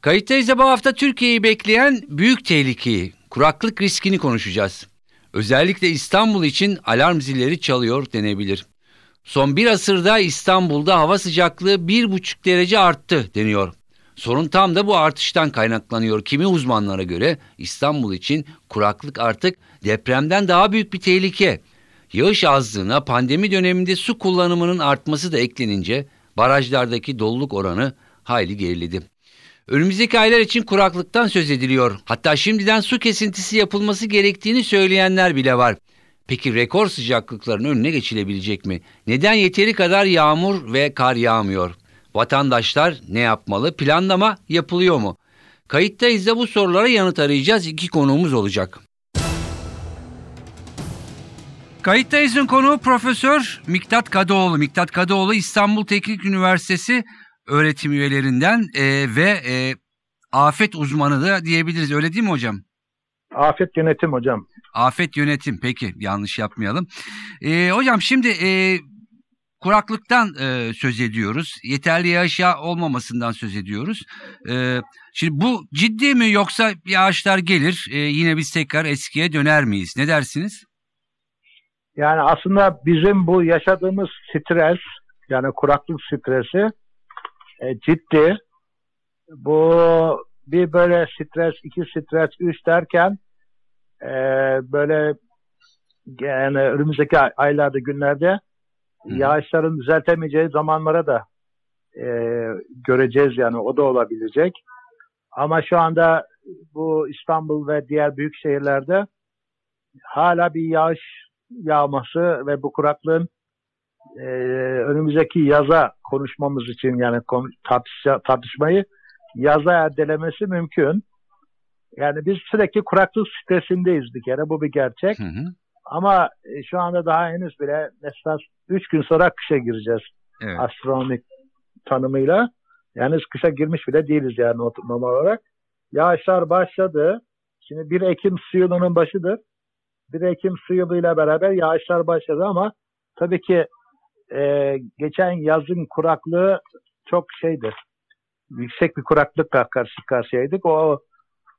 Kayıttayız bu hafta Türkiye'yi bekleyen büyük tehlikeyi, kuraklık riskini konuşacağız. Özellikle İstanbul için alarm zilleri çalıyor denebilir. Son bir asırda İstanbul'da hava sıcaklığı bir buçuk derece arttı deniyor. Sorun tam da bu artıştan kaynaklanıyor. Kimi uzmanlara göre İstanbul için kuraklık artık depremden daha büyük bir tehlike. Yağış azlığına pandemi döneminde su kullanımının artması da eklenince barajlardaki doluluk oranı hayli geriledi. Önümüzdeki aylar için kuraklıktan söz ediliyor. Hatta şimdiden su kesintisi yapılması gerektiğini söyleyenler bile var. Peki rekor sıcaklıkların önüne geçilebilecek mi? Neden yeteri kadar yağmur ve kar yağmıyor? Vatandaşlar ne yapmalı? Planlama yapılıyor mu? Kayıttayız da bu sorulara yanıt arayacağız. İki konuğumuz olacak. Kayıttayız'ın konuğu Profesör Miktat Kadıoğlu. Miktat Kadıoğlu İstanbul Teknik Üniversitesi öğretim üyelerinden e, ve e, afet uzmanı da diyebiliriz. Öyle değil mi hocam? Afet yönetim hocam. Afet yönetim peki yanlış yapmayalım. E, hocam şimdi e, kuraklıktan e, söz ediyoruz. Yeterli yağış olmamasından söz ediyoruz. E, şimdi bu ciddi mi yoksa yağışlar gelir e, yine biz tekrar eskiye döner miyiz? Ne dersiniz? Yani aslında bizim bu yaşadığımız stres yani kuraklık stresi e, ciddi. Bu bir böyle stres, iki stres, üç derken e, böyle yani önümüzdeki aylarda, günlerde Hı. yağışların düzeltemeyeceği zamanlara da e, göreceğiz yani o da olabilecek. Ama şu anda bu İstanbul ve diğer büyük şehirlerde hala bir yağış yağması ve bu kuraklığın e, önümüzdeki yaza konuşmamız için yani tartış, tartışmayı yaza ertelemesi mümkün. Yani biz sürekli kuraklık stresindeyiz bir kere bu bir gerçek. Hı hı. Ama e, şu anda daha henüz bile mesela 3 gün sonra kışa gireceğiz evet. astronomik tanımıyla. Yani kışa girmiş bile değiliz yani normal olarak. Yağışlar başladı. Şimdi 1 Ekim su yılının başıdır. 1 Ekim su yılıyla beraber yağışlar başladı ama tabii ki e, geçen yazın kuraklığı çok şeydi. Yüksek bir kuraklıkla karşı karşıyaydık. O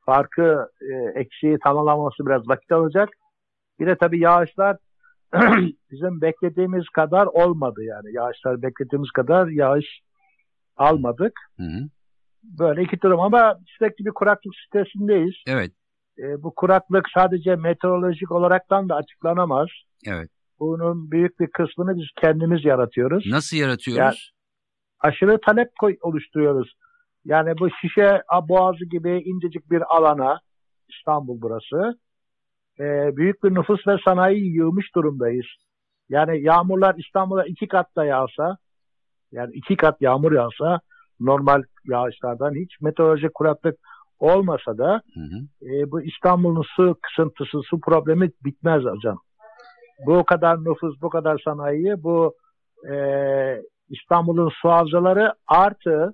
farkı e, eksiği tamamlaması biraz vakit alacak. Bir de tabii yağışlar bizim beklediğimiz kadar olmadı yani. Yağışlar beklediğimiz kadar yağış almadık. Hı hı. Böyle iki durum ama sürekli bir kuraklık stresindeyiz. Evet. E, bu kuraklık sadece meteorolojik olaraktan da açıklanamaz. Evet. Bunun büyük bir kısmını biz kendimiz yaratıyoruz. Nasıl yaratıyoruz? Yani aşırı talep oluşturuyoruz. Yani bu şişe boğazı gibi incecik bir alana İstanbul burası. E, büyük bir nüfus ve sanayi yığmış durumdayız. Yani yağmurlar İstanbul'a iki kat da yağsa yani iki kat yağmur yağsa normal yağışlardan hiç meteorolojik kuraklık olmasa da hı hı. E, bu İstanbul'un su kısıntısı, su problemi bitmez hocam bu kadar nüfus, bu kadar sanayi, bu e, İstanbul'un su havzaları artı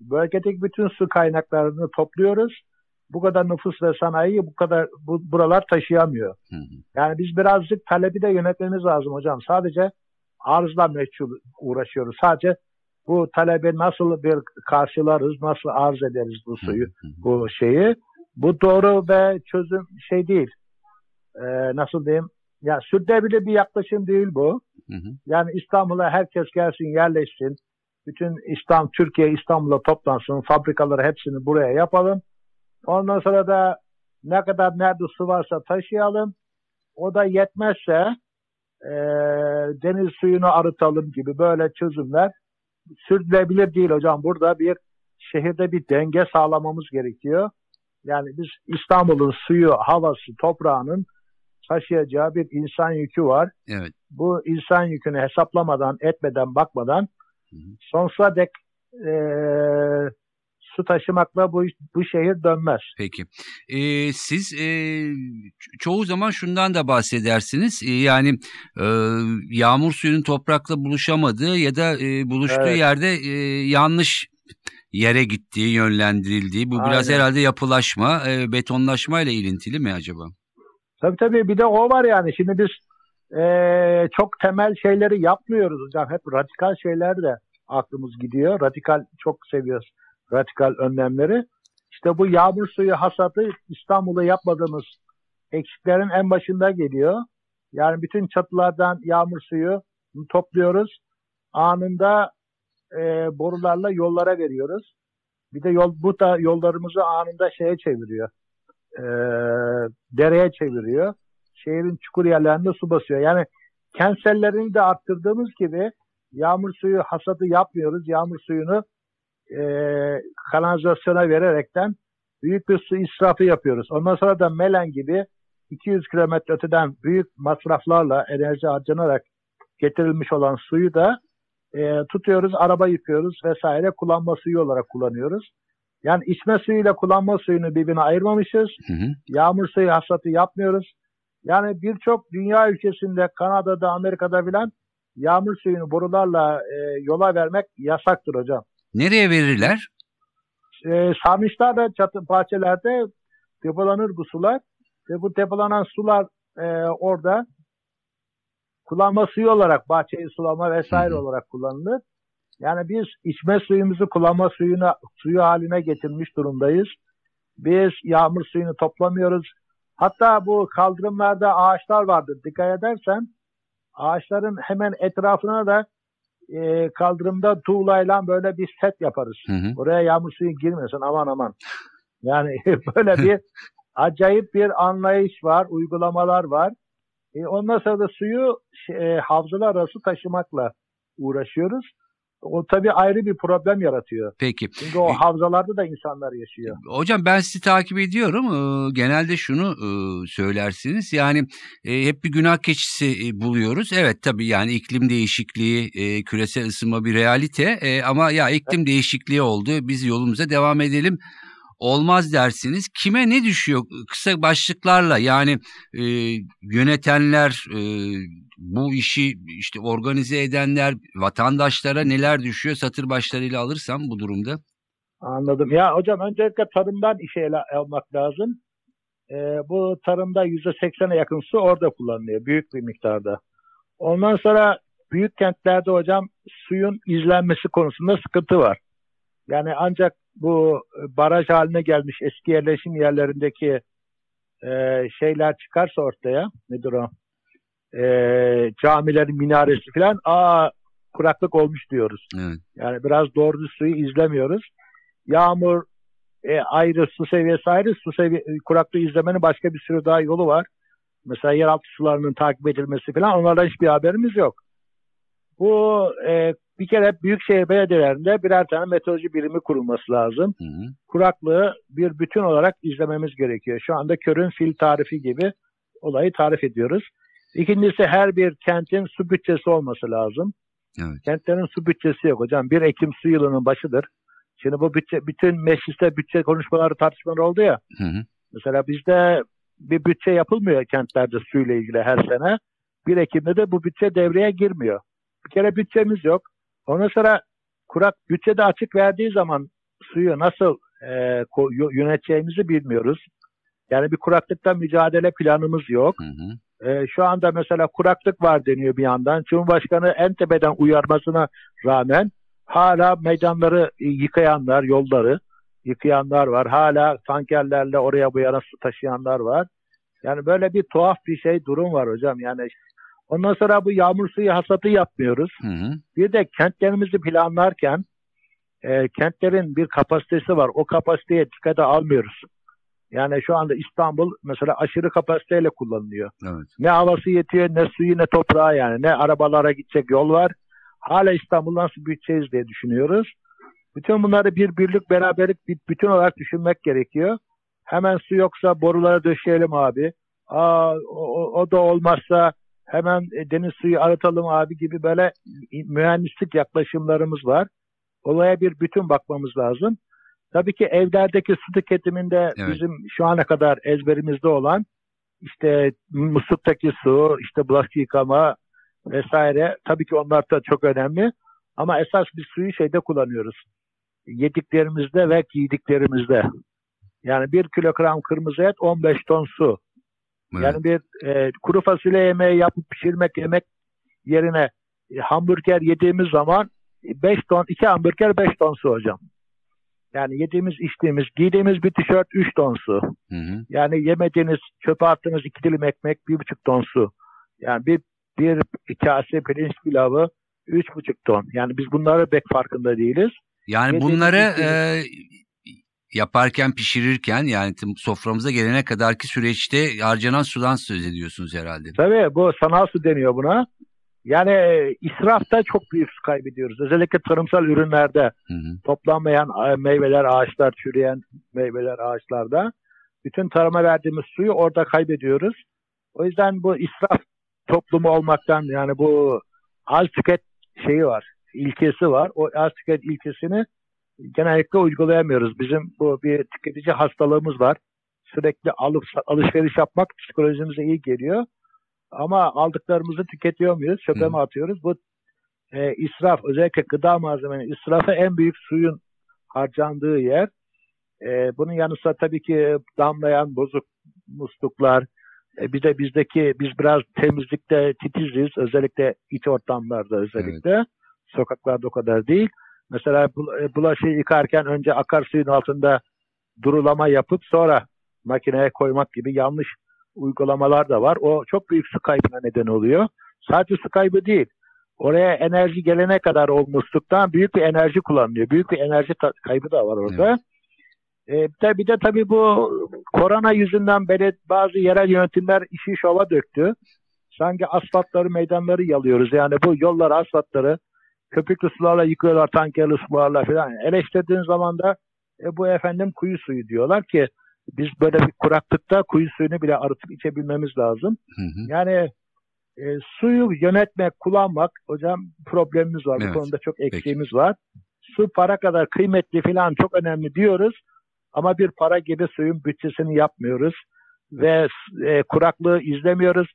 bölgedeki bütün su kaynaklarını topluyoruz. Bu kadar nüfus ve sanayiyi bu kadar bu, buralar taşıyamıyor. Hı hı. Yani biz birazcık talebi de yönetmemiz lazım hocam. Sadece arzla meçhul uğraşıyoruz. Sadece bu talebi nasıl bir karşılarız, nasıl arz ederiz bu suyu, hı hı. bu şeyi. Bu doğru ve çözüm şey değil. Ee, nasıl diyeyim? Ya sürdürülebilir bir yaklaşım değil bu. Hı hı. Yani İstanbul'a herkes gelsin, yerleşsin. Bütün İstanbul, Türkiye İstanbul'a toplansın. Fabrikaları hepsini buraya yapalım. Ondan sonra da ne kadar nerede su varsa taşıyalım. O da yetmezse e, deniz suyunu arıtalım gibi böyle çözümler sürdürülebilir değil hocam. Burada bir şehirde bir denge sağlamamız gerekiyor. Yani biz İstanbul'un suyu, havası, toprağının taşıyacağı bir insan yükü var. Evet. Bu insan yükünü hesaplamadan, etmeden, bakmadan hı hı. sonsuza dek e, su taşımakla bu bu şehir dönmez. Peki. Ee, siz e, çoğu zaman şundan da bahsedersiniz. E, yani e, yağmur suyunun toprakla buluşamadığı ya da e, buluştuğu Evet. yerde e, yanlış yere gittiği, yönlendirildiği. Bu biraz Aynen. herhalde yapılaşma, e, betonlaşma ile ilintili mi acaba? Tabii tabii bir de o var yani. Şimdi biz eee, çok temel şeyleri yapmıyoruz hocam. Hep radikal şeyler de aklımız gidiyor. Radikal çok seviyoruz. Radikal önlemleri. İşte bu yağmur suyu hasadı İstanbul'da yapmadığımız eksiklerin en başında geliyor. Yani bütün çatılardan yağmur suyu topluyoruz. Anında eee, borularla yollara veriyoruz. Bir de yol bu da yollarımızı anında şeye çeviriyor. Eee, dereye çeviriyor. Şehrin çukur yerlerinde su basıyor. Yani kensellerini de arttırdığımız gibi yağmur suyu hasadı yapmıyoruz. Yağmur suyunu eee kanalizasyona vererekten büyük bir su israfı yapıyoruz. Ondan sonra da Melen gibi 200 kilometre öteden büyük masraflarla enerji harcanarak getirilmiş olan suyu da eee, tutuyoruz, araba yıkıyoruz vesaire kullanma suyu olarak kullanıyoruz. Yani içme suyuyla kullanma suyunu birbirine ayırmamışız. Hı hı. Yağmur suyu hasatı yapmıyoruz. Yani birçok dünya ülkesinde, Kanada'da, Amerika'da filan yağmur suyunu borularla e, yola vermek yasaktır hocam. Nereye verirler? E, sarnıçlarda, çatı bahçelerde depolanır bu sular. Ve bu depolanan sular e, orada kullanma suyu olarak bahçeyi sulama vesaire Hı hı. olarak kullanılır. Yani biz içme suyumuzu kullanma suyuna suyu haline getirmiş durumdayız. Biz yağmur suyunu toplamıyoruz. Hatta bu kaldırımlarda ağaçlar vardır. Dikkat edersen ağaçların hemen etrafına da e, kaldırımda tuğlayla böyle bir set yaparız. Hı hı. Oraya yağmur suyu girmesin aman aman. Yani böyle bir acayip bir anlayış var, uygulamalar var. E, ondan sonra da suyu e, havzalar arası taşımakla uğraşıyoruz. O tabii ayrı bir problem yaratıyor. Peki. Çünkü o havzalarda da insanlar yaşıyor. Hocam ben sizi takip ediyorum. Ee, Genelde şunu e, söylersiniz. Yani e, hep bir günah keçisi e, buluyoruz. Evet tabii yani iklim değişikliği, e, küresel ısınma bir realite. E, Ama ya iklim değişikliği oldu. Biz yolumuza devam edelim. Olmaz dersiniz. Kime ne düşüyor? Kısa başlıklarla yani e, yönetenler, e, bu işi işte organize edenler, vatandaşlara neler düşüyor? Satır başlarıyla alırsam bu durumda. Anladım. Ya hocam öncelikle tarımdan işe ele almak lazım. Ee, bu tarımda %80'e yakın su orada kullanılıyor. Büyük bir miktarda. Ondan sonra büyük kentlerde hocam suyun izlenmesi konusunda sıkıntı var. Yani ancak bu baraj haline gelmiş eski yerleşim yerlerindeki e, şeyler çıkarsa ortaya nedir o? E, camilerin minaresi falan aa kuraklık olmuş diyoruz. Evet. Yani biraz doğru suyu izlemiyoruz. Yağmur e, ayrı, su seviyesi ayrı. Su seviye, kuraklığı izlemenin başka bir sürü daha yolu var. Mesela yeraltı sularının takip edilmesi falan onlardan hiçbir haberimiz yok. Bu e, bir kere büyükşehir belediyelerinde birer tane meteoroloji birimi kurulması lazım. Hı hı. Kuraklığı bir bütün olarak izlememiz gerekiyor. Şu anda körün fil tarifi gibi olayı tarif ediyoruz. İkincisi her bir kentin su bütçesi olması lazım. Evet. Kentlerin su bütçesi yok hocam. 1 Ekim su yılının başıdır. Şimdi bu bütçe, bütün mecliste bütçe konuşmaları tartışmaları oldu ya. Hı hı. Mesela bizde bir bütçe yapılmıyor kentlerde suyla ilgili her sene. 1 Ekim'de de bu bütçe devreye girmiyor. Bir kere bütçemiz yok. Ondan sonra kurak bütçede açık verdiği zaman suyu nasıl e, yöneteceğimizi bilmiyoruz. Yani bir kuraklıkta mücadele planımız yok. Hı hı. E, şu anda mesela kuraklık var deniyor bir yandan. Cumhurbaşkanı en tepeden uyarmasına rağmen hala meydanları yıkayanlar, yolları yıkayanlar var. Hala tankerlerle oraya bu yana su taşıyanlar var. Yani böyle bir tuhaf bir şey durum var hocam. Yani ondan sonra bu yağmur suyu hasatı yapmıyoruz. Hı hı. Bir de kentlerimizi planlarken e, kentlerin bir kapasitesi var. O kapasiteye dikkate almıyoruz. Yani şu anda İstanbul mesela aşırı kapasiteyle kullanılıyor. Evet. Ne havası yetiyor, ne suyu, ne toprağı yani. Ne arabalara gidecek yol var. Hala İstanbul nasıl büyüteceğiz diye düşünüyoruz. Bütün bunları bir birlik, beraberlik, bir bütün olarak düşünmek gerekiyor. Hemen su yoksa borulara döşeyelim abi. Aa, o, o da olmazsa hemen e, deniz suyu arıtalım abi gibi böyle mühendislik yaklaşımlarımız var. Olaya bir bütün bakmamız lazım. Tabii ki evlerdeki su tüketiminde Evet. bizim şu ana kadar ezberimizde olan işte musluktaki su, işte bulaşık yıkama vesaire tabii ki onlar da çok önemli. Ama esas biz suyu şeyde kullanıyoruz. Yediklerimizde ve giydiklerimizde. Yani bir kilogram kırmızı et 15 ton su. Evet. Yani bir e, kuru fasulye yemeği yapıp pişirmek yemek yerine e, hamburger yediğimiz zaman 5 ton, 2 hamburger 5 ton su hocam. Yani yediğimiz, içtiğimiz, giydiğimiz bir tişört 3 ton su. Hı hı. Yani yemediğiniz, çöpe attığınız 2 dilim ekmek 1,5 ton su. Yani bir, bir kase pirinç pilavı 3,5 ton. Yani biz bunları pek farkında değiliz. Yani Yediğimiz, bunları e, yaparken, pişirirken yani soframıza gelene kadarki süreçte harcanan sudan söz ediyorsunuz herhalde. Tabii bu sanal su deniyor buna. Yani e, israfta çok büyük su kaybediyoruz. Özellikle tarımsal ürünlerde Hı hı. toplanmayan meyveler, ağaçlar, çürüyen meyveler, ağaçlarda bütün tarıma verdiğimiz suyu orada kaybediyoruz. O yüzden bu israf toplumu olmaktan yani bu az tüket şeyi var, ilkesi var. O az tüket ilkesini genellikle uygulayamıyoruz. Bizim bu bir tüketici hastalığımız var. Sürekli alıp alışveriş yapmak psikolojimize iyi geliyor. Ama aldıklarımızı tüketiyor muyuz? Çöpe mi atıyoruz? Bu e, israf, özellikle gıda malzemenin israfı en büyük suyun harcandığı yer. E, bunun yanı sıra tabii ki damlayan bozuk musluklar. E, bir de bizdeki biz biraz temizlikte titiziz. Özellikle iç ortamlarda özellikle. Sokaklarda o kadar değil. Mesela e, bulaşığı yıkarken önce akarsuyun altında durulama yapıp sonra makineye koymak gibi yanlış uygulamalar da var. O çok büyük su kaybına neden oluyor. Sadece su kaybı değil. Oraya enerji gelene kadar o musluktan büyük bir enerji kullanılıyor. Büyük bir enerji kaybı da var orada. E, tabi bir de tabii bu korona yüzünden beri bazı yerel yönetimler işi şova döktü. Sanki asfaltları, meydanları yalıyoruz. Yani bu yolları, asfaltları köpüklü sularla yıkıyorlar, tankerli sularla falan. Eleştirdiğin zaman da e, bu efendim kuyu suyu diyorlar ki biz böyle bir kuraklıkta kuyu suyunu bile arıtıp içebilmemiz lazım. Hı hı. Yani e, suyu yönetmek, kullanmak hocam problemimiz var. Evet, Bu konuda çok eksiğimiz var. Su para kadar kıymetli falan çok önemli diyoruz. Ama bir para gibi suyun bütçesini yapmıyoruz. Ve e, kuraklığı izlemiyoruz.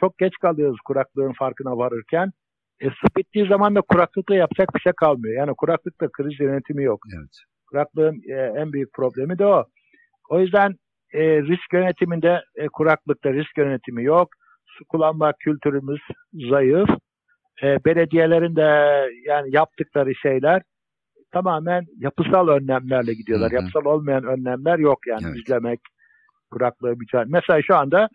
Çok geç kalıyoruz kuraklığın farkına varırken. E, su bittiği zaman da kuraklıkla yapacak bir şey kalmıyor. Yani kuraklıkta kriz yönetimi yok. Evet. Kuraklığın e, en büyük problemi de o. O yüzden e, risk yönetiminde e, kuraklıkta risk yönetimi yok. Su kullanma kültürümüz zayıf. E, belediyelerin de yani yaptıkları şeyler tamamen yapısal önlemlerle gidiyorlar. Hı hı. Yapısal olmayan önlemler yok yani Evet. izlemek, kuraklığı mücadele. Mesela şu anda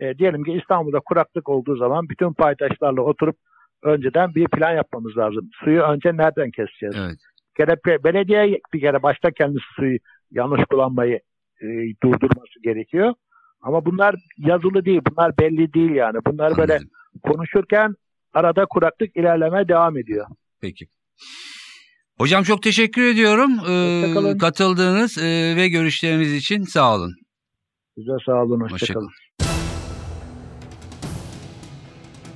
e, diyelim ki İstanbul'da kuraklık olduğu zaman bütün paydaşlarla oturup önceden bir plan yapmamız lazım. Suyu önce nereden keseceğiz? Evet. Bir kere be- belediye bir kere başta kendisi suyu yanlış kullanmayı e, durdurması gerekiyor. Ama bunlar yazılı değil, bunlar belli değil yani. Bunlar böyle Anladım. konuşurken arada kuraklık ilerlemeye devam ediyor. Peki. Hocam çok teşekkür ediyorum ee, katıldığınız e, ve görüşleriniz için sağ olun. Size sağ olun, Hoşçakalın. hoşçakalın.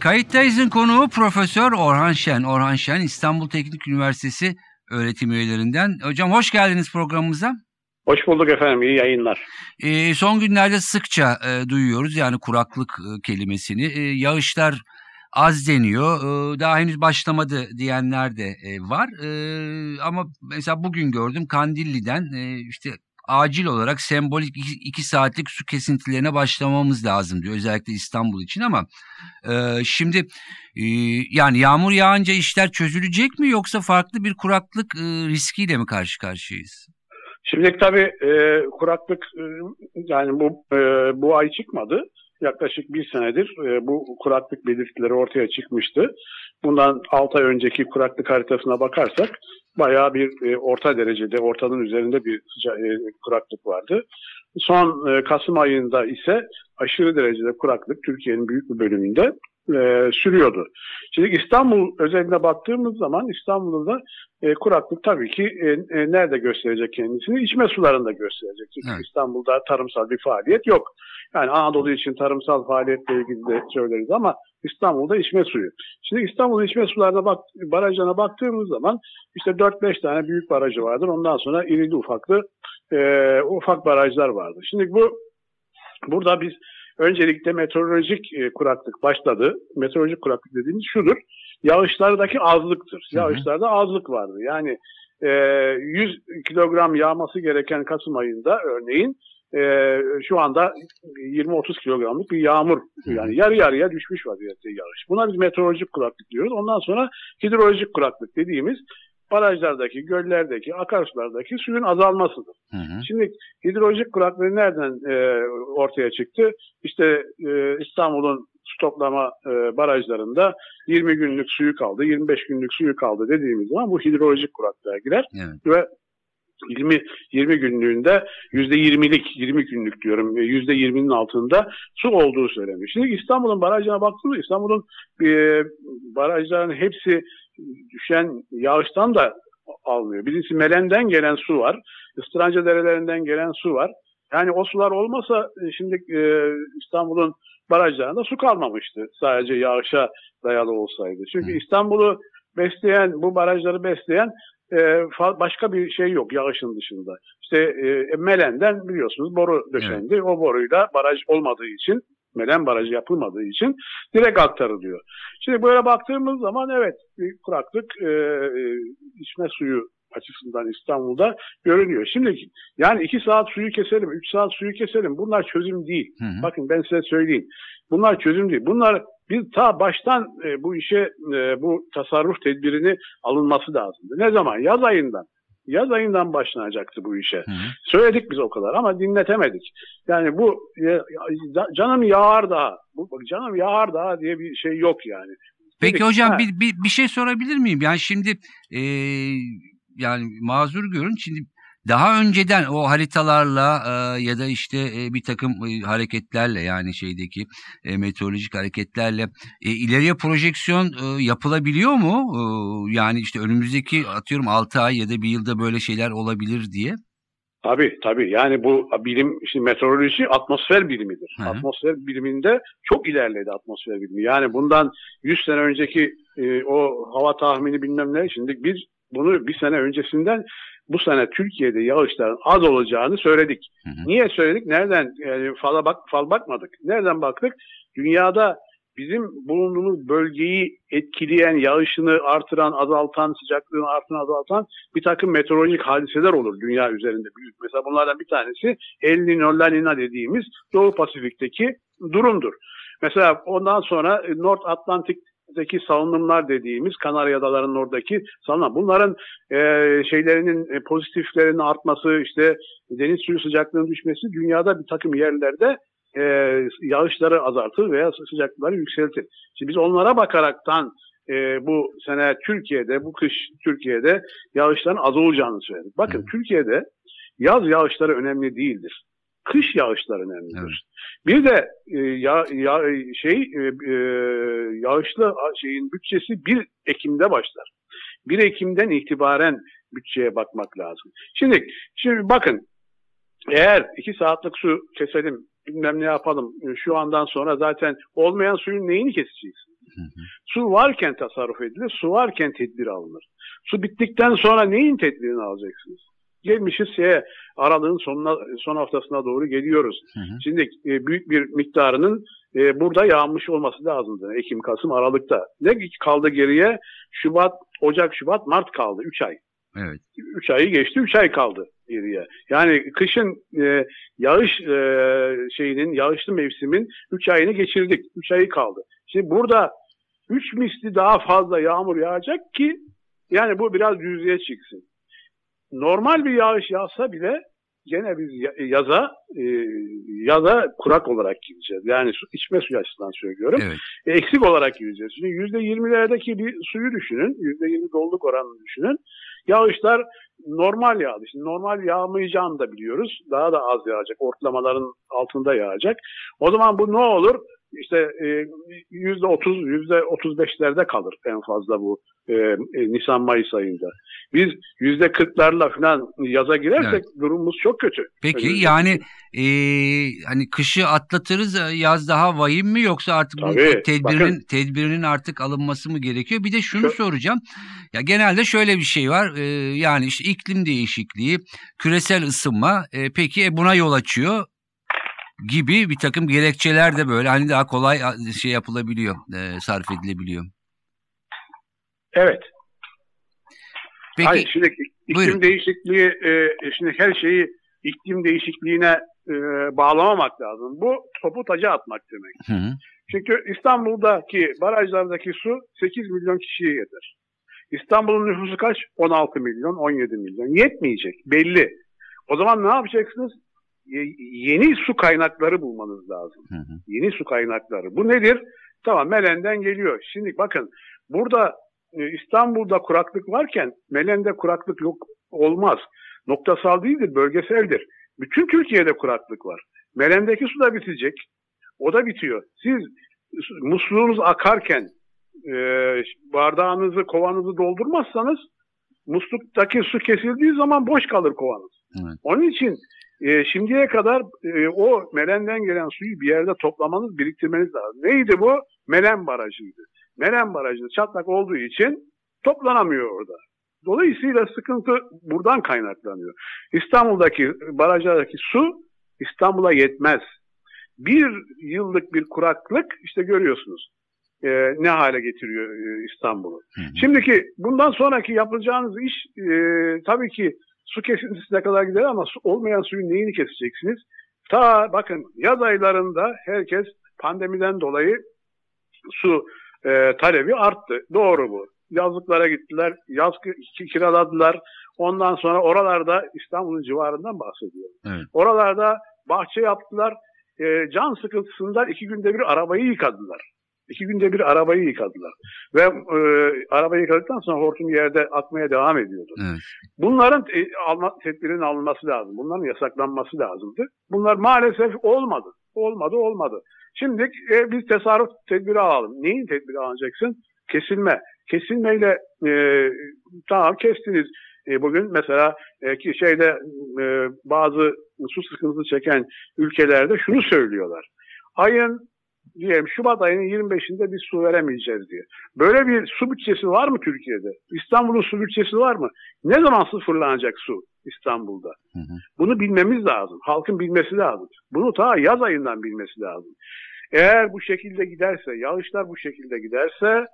Kayıttayız'ın konuğu Profesör Orhan Şen. Orhan Şen İstanbul Teknik Üniversitesi öğretim üyelerinden. Hocam hoş geldiniz programımıza. Hoş bulduk efendim. İyi yayınlar. Ee, son günlerde sıkça e, duyuyoruz yani kuraklık e, kelimesini. E, yağışlar az deniyor. E, daha henüz başlamadı diyenler de e, var. E, ama mesela bugün gördüm Kandilli'den e, işte acil olarak sembolik iki, saatlik su kesintilerine başlamamız lazım diyor. Özellikle İstanbul için ama e, şimdi e, yani yağmur yağınca işler çözülecek mi yoksa farklı bir kuraklık e, riskiyle mi karşı karşıyayız? Şimdi tabii e, kuraklık e, yani bu e, bu ay çıkmadı. Yaklaşık bir senedir e, bu kuraklık belirtileri ortaya çıkmıştı. Bundan 6 ay önceki kuraklık haritasına bakarsak bayağı bir e, orta derecede, ortanın üzerinde bir sıca, e, kuraklık vardı. Son e, Kasım ayında ise aşırı derecede kuraklık Türkiye'nin büyük bir bölümünde e, sürüyordu. Şimdi İstanbul özelinde baktığımız zaman İstanbul'da e, kuraklık tabii ki e, e, nerede gösterecek kendisini? İçme sularında gösterecek. Çünkü Evet. İstanbul'da tarımsal bir faaliyet yok. Yani Anadolu için tarımsal faaliyetle ilgili de söyleriz ama İstanbul'da içme suyu. Şimdi İstanbul içme sularına bak, barajlarına baktığımız zaman işte 4-5 tane büyük barajı vardır. Ondan sonra irili ufaklı e, ufak barajlar vardır. Şimdi bu burada biz öncelikle meteorolojik e, kuraklık başladı. Meteorolojik kuraklık dediğimiz şudur. Yağışlardaki azlıktır. Hı hı. Yağışlarda azlık vardı. Yani e, 100 kilogram yağması gereken Kasım ayında örneğin e, şu anda 20-30 kilogramlık bir yağmur yani yarı yarıya düşmüş vaziyette yağış. Buna biz meteorolojik kuraklık diyoruz. Ondan sonra hidrolojik kuraklık dediğimiz barajlardaki, göllerdeki, akarsulardaki suyun azalmasıdır. Hı hı. Şimdi hidrolojik kuraklığı nereden e, ortaya çıktı? İşte e, İstanbul'un stoklama e, barajlarında 20 günlük suyu kaldı, 25 günlük suyu kaldı dediğimiz zaman bu hidrolojik kuraklığa girer Evet. ve 20 20 günlüğünde %20'lik 20 günlük diyorum e, %20'nin altında su olduğu söylenmiş. Şimdi İstanbul'un barajına baktığımızda İstanbul'un e, barajların hepsi düşen yağıştan da almıyor. Birincisi Melen'den gelen su var. Istıranca derelerinden gelen su var. Yani o sular olmasa e, şimdi e, İstanbul'un barajlarında su kalmamıştı. Sadece yağışa dayalı olsaydı. Çünkü. İstanbul'u besleyen, bu barajları besleyen e, başka bir şey yok yağışın dışında. İşte e, Melen'den biliyorsunuz boru döşendi. O boruyla baraj olmadığı için, Melen barajı yapılmadığı için direkt aktarılıyor. Şimdi böyle baktığımız zaman evet bir kuraklık e, e, içme suyu açısından İstanbul'da görünüyor. Şimdi yani iki saat suyu keselim, üç saat suyu keselim bunlar çözüm değil. Hı hı. Bakın ben size söyleyeyim. Bunlar çözüm değil. Bunlar biz ta baştan e, bu işe e, bu tasarruf tedbirini alınması lazımdı. Ne zaman? Yaz ayından. Yaz ayından başlanacaktı bu işe. Hı hı. Söyledik biz o kadar ama dinletemedik. Yani bu ya- canım yağar daha. Bu, bak, canım yağar daha diye bir şey yok yani. Peki Dedik, hocam ha. bir, bir, bir şey sorabilir miyim? Yani şimdi e, yani mazur görün şimdi daha önceden o haritalarla e, ya da işte e, bir takım e, hareketlerle yani şeydeki e, meteorolojik hareketlerle e, ileriye projeksiyon e, yapılabiliyor mu? E, yani işte önümüzdeki atıyorum 6 ay ya da bir yılda böyle şeyler olabilir diye. Tabii tabii. Yani bu bilim, şimdi meteoroloji atmosfer bilimidir. Hı hı. Atmosfer biliminde çok ilerledi atmosfer bilimi. Yani bundan 100 sene önceki e, o hava tahmini bilmem ne. Şimdi biz bunu bir sene öncesinden bu sene Türkiye'de yağışların az olacağını söyledik. Hı hı. Niye söyledik? Nereden? Yani fala bak, fal bakmadık. Nereden baktık? Dünyada bizim bulunduğumuz bölgeyi etkileyen, yağışını artıran, azaltan, sıcaklığını artıran, azaltan bir takım meteorolojik hadiseler olur dünya üzerinde büyük. Mesela bunlardan bir tanesi El Niño, La Nina dediğimiz Doğu Pasifik'teki durumdur. Mesela ondan sonra North Atlantik'teki salınımlar dediğimiz Kanarya Adaları'nın oradaki salınım. Bunların e, şeylerinin e, pozitiflerinin artması, işte deniz suyu sıcaklığının düşmesi dünyada bir takım yerlerde e, yağışları azaltır veya sıcaklıkları yükseltir. Şimdi biz onlara bakaraktan e, bu sene Türkiye'de, bu kış Türkiye'de yağışların az olacağını söyledik. Bakın. Türkiye'de yaz yağışları önemli değildir. Kış yağışları önemlidir. Evet. Bir de e, ya, ya, şey e, e, yağışlı şeyin bütçesi 1 Ekim'de başlar. 1 Ekim'den itibaren bütçeye bakmak lazım. Şimdi şimdi bakın eğer 2 saatlik su keselim bilmem ne yapalım e, şu andan sonra zaten olmayan suyun neyini? Hı hı. Su varken tasarruf edilir, su varken tedbir alınır. Su bittikten sonra neyin tedbirini alacaksınız? Gelmişiz şeye, aralığın sonuna, son haftasına doğru geliyoruz. Hı hı. Şimdi e, büyük bir miktarının e, burada yağmış olması lazımdı. Ekim, Kasım, Aralık'ta. Ne kaldı geriye? Şubat, Ocak, Şubat, Mart kaldı. 3 ay. Evet. 3 ayı geçti, 3 ay kaldı geriye. Yani kışın e, yağış e, şeyinin, yağışlı mevsimin 3 ayını geçirdik. 3 ayı kaldı. Şimdi burada 3 misli daha fazla yağmur yağacak ki yani bu biraz yüzeye çıksın. Normal bir yağış yağsa bile gene biz ya- yaza e, yaza kurak olarak gideceğiz. Yani su, içme suyu açısından söylüyorum. Evet. E, eksik olarak gideceğiz. Şimdi %20'lerdeki bir suyu düşünün. %20 doluluk oranını düşünün. Yağışlar normal yağdı. Şimdi normal yağmayacağını da biliyoruz. Daha da az yağacak. Ortalamaların altında yağacak. O zaman bu ne olur? İşte e, yüzde otuz, yüzde otuz beşlerde kalır en fazla bu e, e, Nisan-Mayıs ayında. Biz yüzde kırklarla falan yaza girersek Evet. durumumuz çok kötü. Peki Önümüzdeki- yani e, hani kışı atlatırız yaz daha vahim mi yoksa artık Tabii, tedbirinin bakın. tedbirinin artık alınması mı gerekiyor? Bir de şunu Şu- soracağım. Ya genelde şöyle bir şey var. e, yani işte iklim değişikliği, küresel ısınma e, peki e, buna yol açıyor gibi bir takım gerekçeler de böyle hani daha kolay şey yapılabiliyor, e, sarf edilebiliyor. Evet. Peki Hayır, şimdi iklim buyurun. değişikliği, e, şimdi her şeyi iklim değişikliğine e, bağlamamak lazım. Bu topu taca atmak demek. Hı hı, Çünkü İstanbul'daki barajlardaki su 8 milyon kişiye yeter. İstanbul'un nüfusu kaç? 16 milyon, 17 milyon. Yetmeyecek, belli. O zaman ne yapacaksınız? Ye- yeni su kaynakları bulmanız lazım. hı hı. Yeni su kaynakları. Bu nedir? Tamam Melen'den geliyor. Şimdi bakın burada e, İstanbul'da kuraklık varken Melen'de kuraklık yok olmaz. Noktasal değildir, bölgeseldir. Bütün Türkiye'de kuraklık var. Melen'deki su da bitecek. O da bitiyor. Siz musluğunuz akarken e, bardağınızı, kovanızı doldurmazsanız musluktaki su kesildiği zaman boş kalır kovanız. Evet. Onun için e, şimdiye kadar e, o Melen'den gelen suyu bir yerde toplamanız, biriktirmeniz lazım. Neydi bu? Melen Barajı'ydı. Melen Barajı çatlak olduğu için toplanamıyor orada. Dolayısıyla sıkıntı buradan kaynaklanıyor. İstanbul'daki barajlardaki su İstanbul'a yetmez. Bir yıllık bir kuraklık işte görüyorsunuz e, ne hale getiriyor e, İstanbul'u. Şimdiki bundan sonraki yapacağınız iş e, tabii ki su kesintisine kadar gider ama su, olmayan suyun neyini keseceksiniz? Ta bakın yaz aylarında herkes pandemiden dolayı su e, talebi arttı. Doğru bu. Yazlıklara gittiler, yaz ki- kiraladılar. Ondan sonra oralarda İstanbul'un civarından bahsediyorum. Evet. Oralarda bahçe yaptılar. E, can sıkıntısından iki günde bir arabayı yıkadılar. İki günde bir arabayı yıkadılar. Ve e, arabayı yıkadıktan sonra hortum yerde akmaya devam ediyordu. Evet. Bunların e, alma, tedbirinin alınması lazım. Bunların yasaklanması lazımdı. Bunlar maalesef olmadı. Olmadı, olmadı. Şimdi e, biz tasarruf tedbiri alalım. Neyin tedbiri alacaksın? Kesilme. Kesilmeyle e, tamam kestiniz. E, bugün mesela e, ki şeyde e, bazı su sıkıntısı çeken ülkelerde şunu söylüyorlar. Ayın diyelim Şubat ayının 25'inde biz su veremeyeceğiz diye. Böyle bir su bütçesi var mı Türkiye'de? İstanbul'un su bütçesi var mı? Ne zaman sıfırlanacak su İstanbul'da? Hı hı. Bunu bilmemiz lazım. Halkın bilmesi lazım. Bunu ta yaz ayından bilmesi lazım. Eğer bu şekilde giderse, yağışlar bu şekilde giderse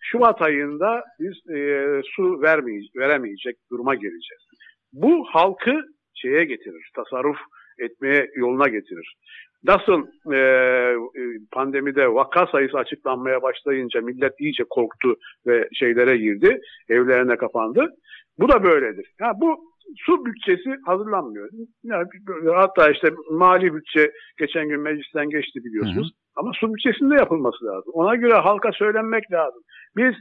Şubat ayında biz e, su vermeye, veremeyecek duruma geleceğiz. Bu halkı şeye getirir, tasarruf etmeye yoluna getirir. Nasıl e, e, pandemide vaka sayısı açıklanmaya başlayınca millet iyice korktu ve şeylere girdi, evlerine kapandı. Bu da böyledir. Ha, bu su bütçesi hazırlanmıyor. Yani, hatta işte mali bütçe geçen gün meclisten geçti biliyorsunuz. Ama su bütçesinde yapılması lazım. Ona göre halka söylenmek lazım. Biz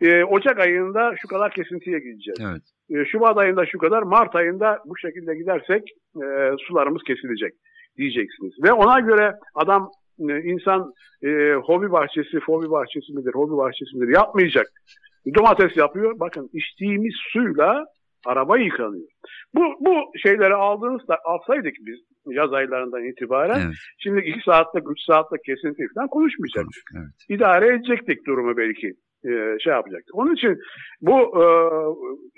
e, Ocak ayında şu kadar kesintiye gideceğiz. Evet. E, Şubat ayında şu kadar, Mart ayında bu şekilde gidersek e, sularımız kesilecek diyeceksiniz. Ve ona göre adam e, insan e, hobi bahçesi, fobi bahçesi midir, hobi bahçesi midir yapmayacak. Domates yapıyor. Bakın içtiğimiz suyla araba yıkanıyor. Bu bu şeyleri aldığınızda alsaydık biz yaz aylarından itibaren Evet. şimdi 2 saatlik 3 saatlik kesinti falan konuşmayacaktık. Konuş- Evet. İdare edecektik durumu belki e, şey yapacaktık. Onun için bu e,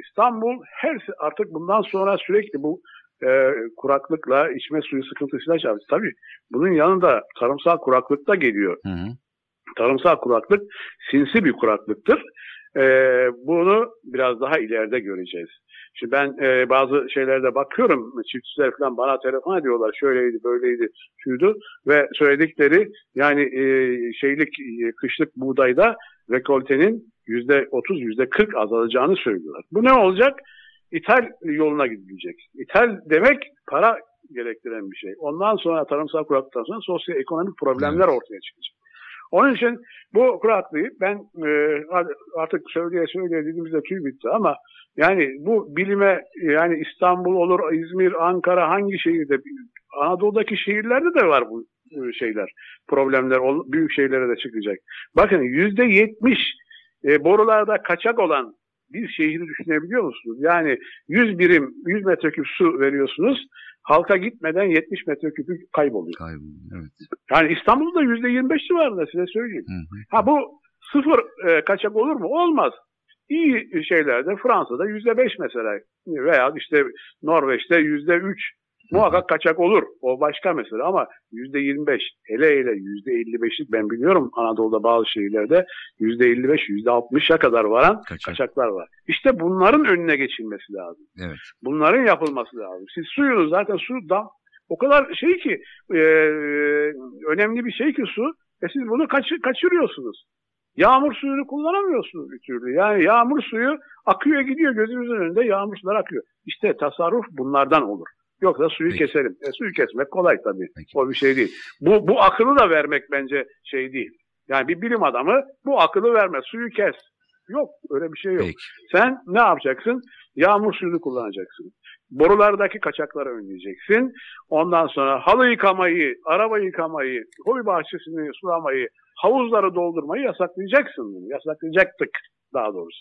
İstanbul her artık bundan sonra sürekli bu e, kuraklıkla içme suyu sıkıntısıyla çalışacak. Tabii bunun yanında tarımsal kuraklık da geliyor. Hı hı. Tarımsal kuraklık sinsi bir kuraklıktır. E, bunu biraz daha ileride göreceğiz. Şimdi ben e, bazı şeylerde bakıyorum, çiftçiler falan bana telefon ediyorlar, şöyleydi, böyleydi, şuydu ve söyledikleri yani e, şeylik, e, kışlık buğdayda rekoltenin yüzde otuz, yüzde kırk azalacağını söylüyorlar. Bu ne olacak? İthal yoluna gidilecek. İthal demek para gerektiren bir şey. Ondan sonra tarımsal kuraklıktan sonra sosyoekonomik problemler ortaya çıkacak. Onun için bu kuraklığı ben e, artık söyleye söyleye dediğimizde tüy bitti ama yani bu bilime yani İstanbul olur, İzmir, Ankara hangi şehirde Anadolu'daki şehirlerde de var bu e, şeyler, problemler, büyük şeylere de çıkacak. Bakın yüzde yetmiş e, borularda kaçak olan bir şehri düşünebiliyor musunuz? Yani 100 birim, 100 metreküp su veriyorsunuz. Halka gitmeden 70 metreküpü kayboluyor. Kayboldu. Evet. Yani İstanbul'da yüzde 25 civarında size söyleyeyim. Hı hı. Ha bu sıfır e, kaçak olur mu? Olmaz. İyi şeylerde Fransa'da yüzde beş mesela veya işte Norveç'te yüzde üç muhakkak kaçak olur. O başka mesele ama yüzde yirmi beş hele hele yüzde elli beşlik ben biliyorum Anadolu'da bazı şehirlerde yüzde elli beş yüzde altmışa kadar varan Kaçak. kaçaklar var. İşte bunların önüne geçilmesi lazım. Evet. Bunların yapılması lazım. Siz suyunuz zaten su da o kadar şey ki e, önemli bir şey ki su. E siz bunu kaçı- kaçırıyorsunuz. Yağmur suyunu kullanamıyorsunuz bir türlü. Yani yağmur suyu akıyor gidiyor gözümüzün önünde yağmur sular akıyor. İşte tasarruf bunlardan olur. Yoksa suyu Peki. keserim. E, suyu kesmek kolay tabii. Peki. O bir şey değil. Bu, bu akıllı da vermek bence şey değil. Yani bir bilim adamı bu akıllı vermez. Suyu kes. Yok öyle bir şey yok. Peki. Sen ne yapacaksın? Yağmur suyunu kullanacaksın. Borulardaki kaçakları önleyeceksin. Ondan sonra halı yıkamayı, araba yıkamayı, hobi bahçesini sulamayı, havuzları doldurmayı yasaklayacaksın bunu. Yasaklayacaktık daha doğrusu.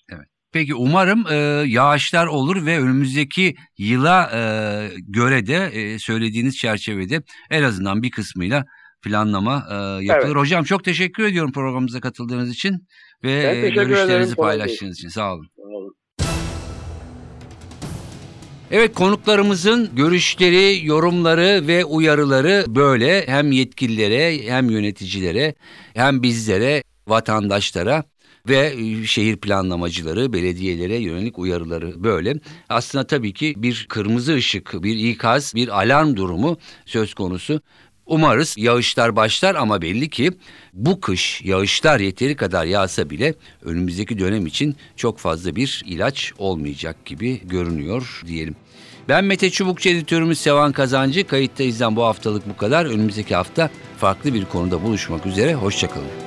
Peki umarım e, yağışlar olur ve önümüzdeki yıla e, göre de e, söylediğiniz çerçevede en azından bir kısmıyla planlama e, yapılır. Evet. Hocam çok teşekkür ediyorum programımıza katıldığınız için ve ederim, görüşlerinizi paylaştığınız için. Sağ olun. Evet konuklarımızın görüşleri, yorumları ve uyarıları böyle hem yetkililere hem yöneticilere hem bizlere, vatandaşlara ve e, şehir planlamacıları, belediyelere yönelik uyarıları böyle. Aslında tabii ki bir kırmızı ışık, bir ikaz, bir alarm durumu söz konusu. Umarız yağışlar başlar ama belli ki bu kış yağışlar yeteri kadar yağsa bile önümüzdeki dönem için çok fazla bir ilaç olmayacak gibi görünüyor diyelim. Ben Mete Çubukçu editörümüz Sevan Kazancı. Kayıttayız'dan bu haftalık bu kadar. Önümüzdeki hafta farklı bir konuda buluşmak üzere. Hoşçakalın.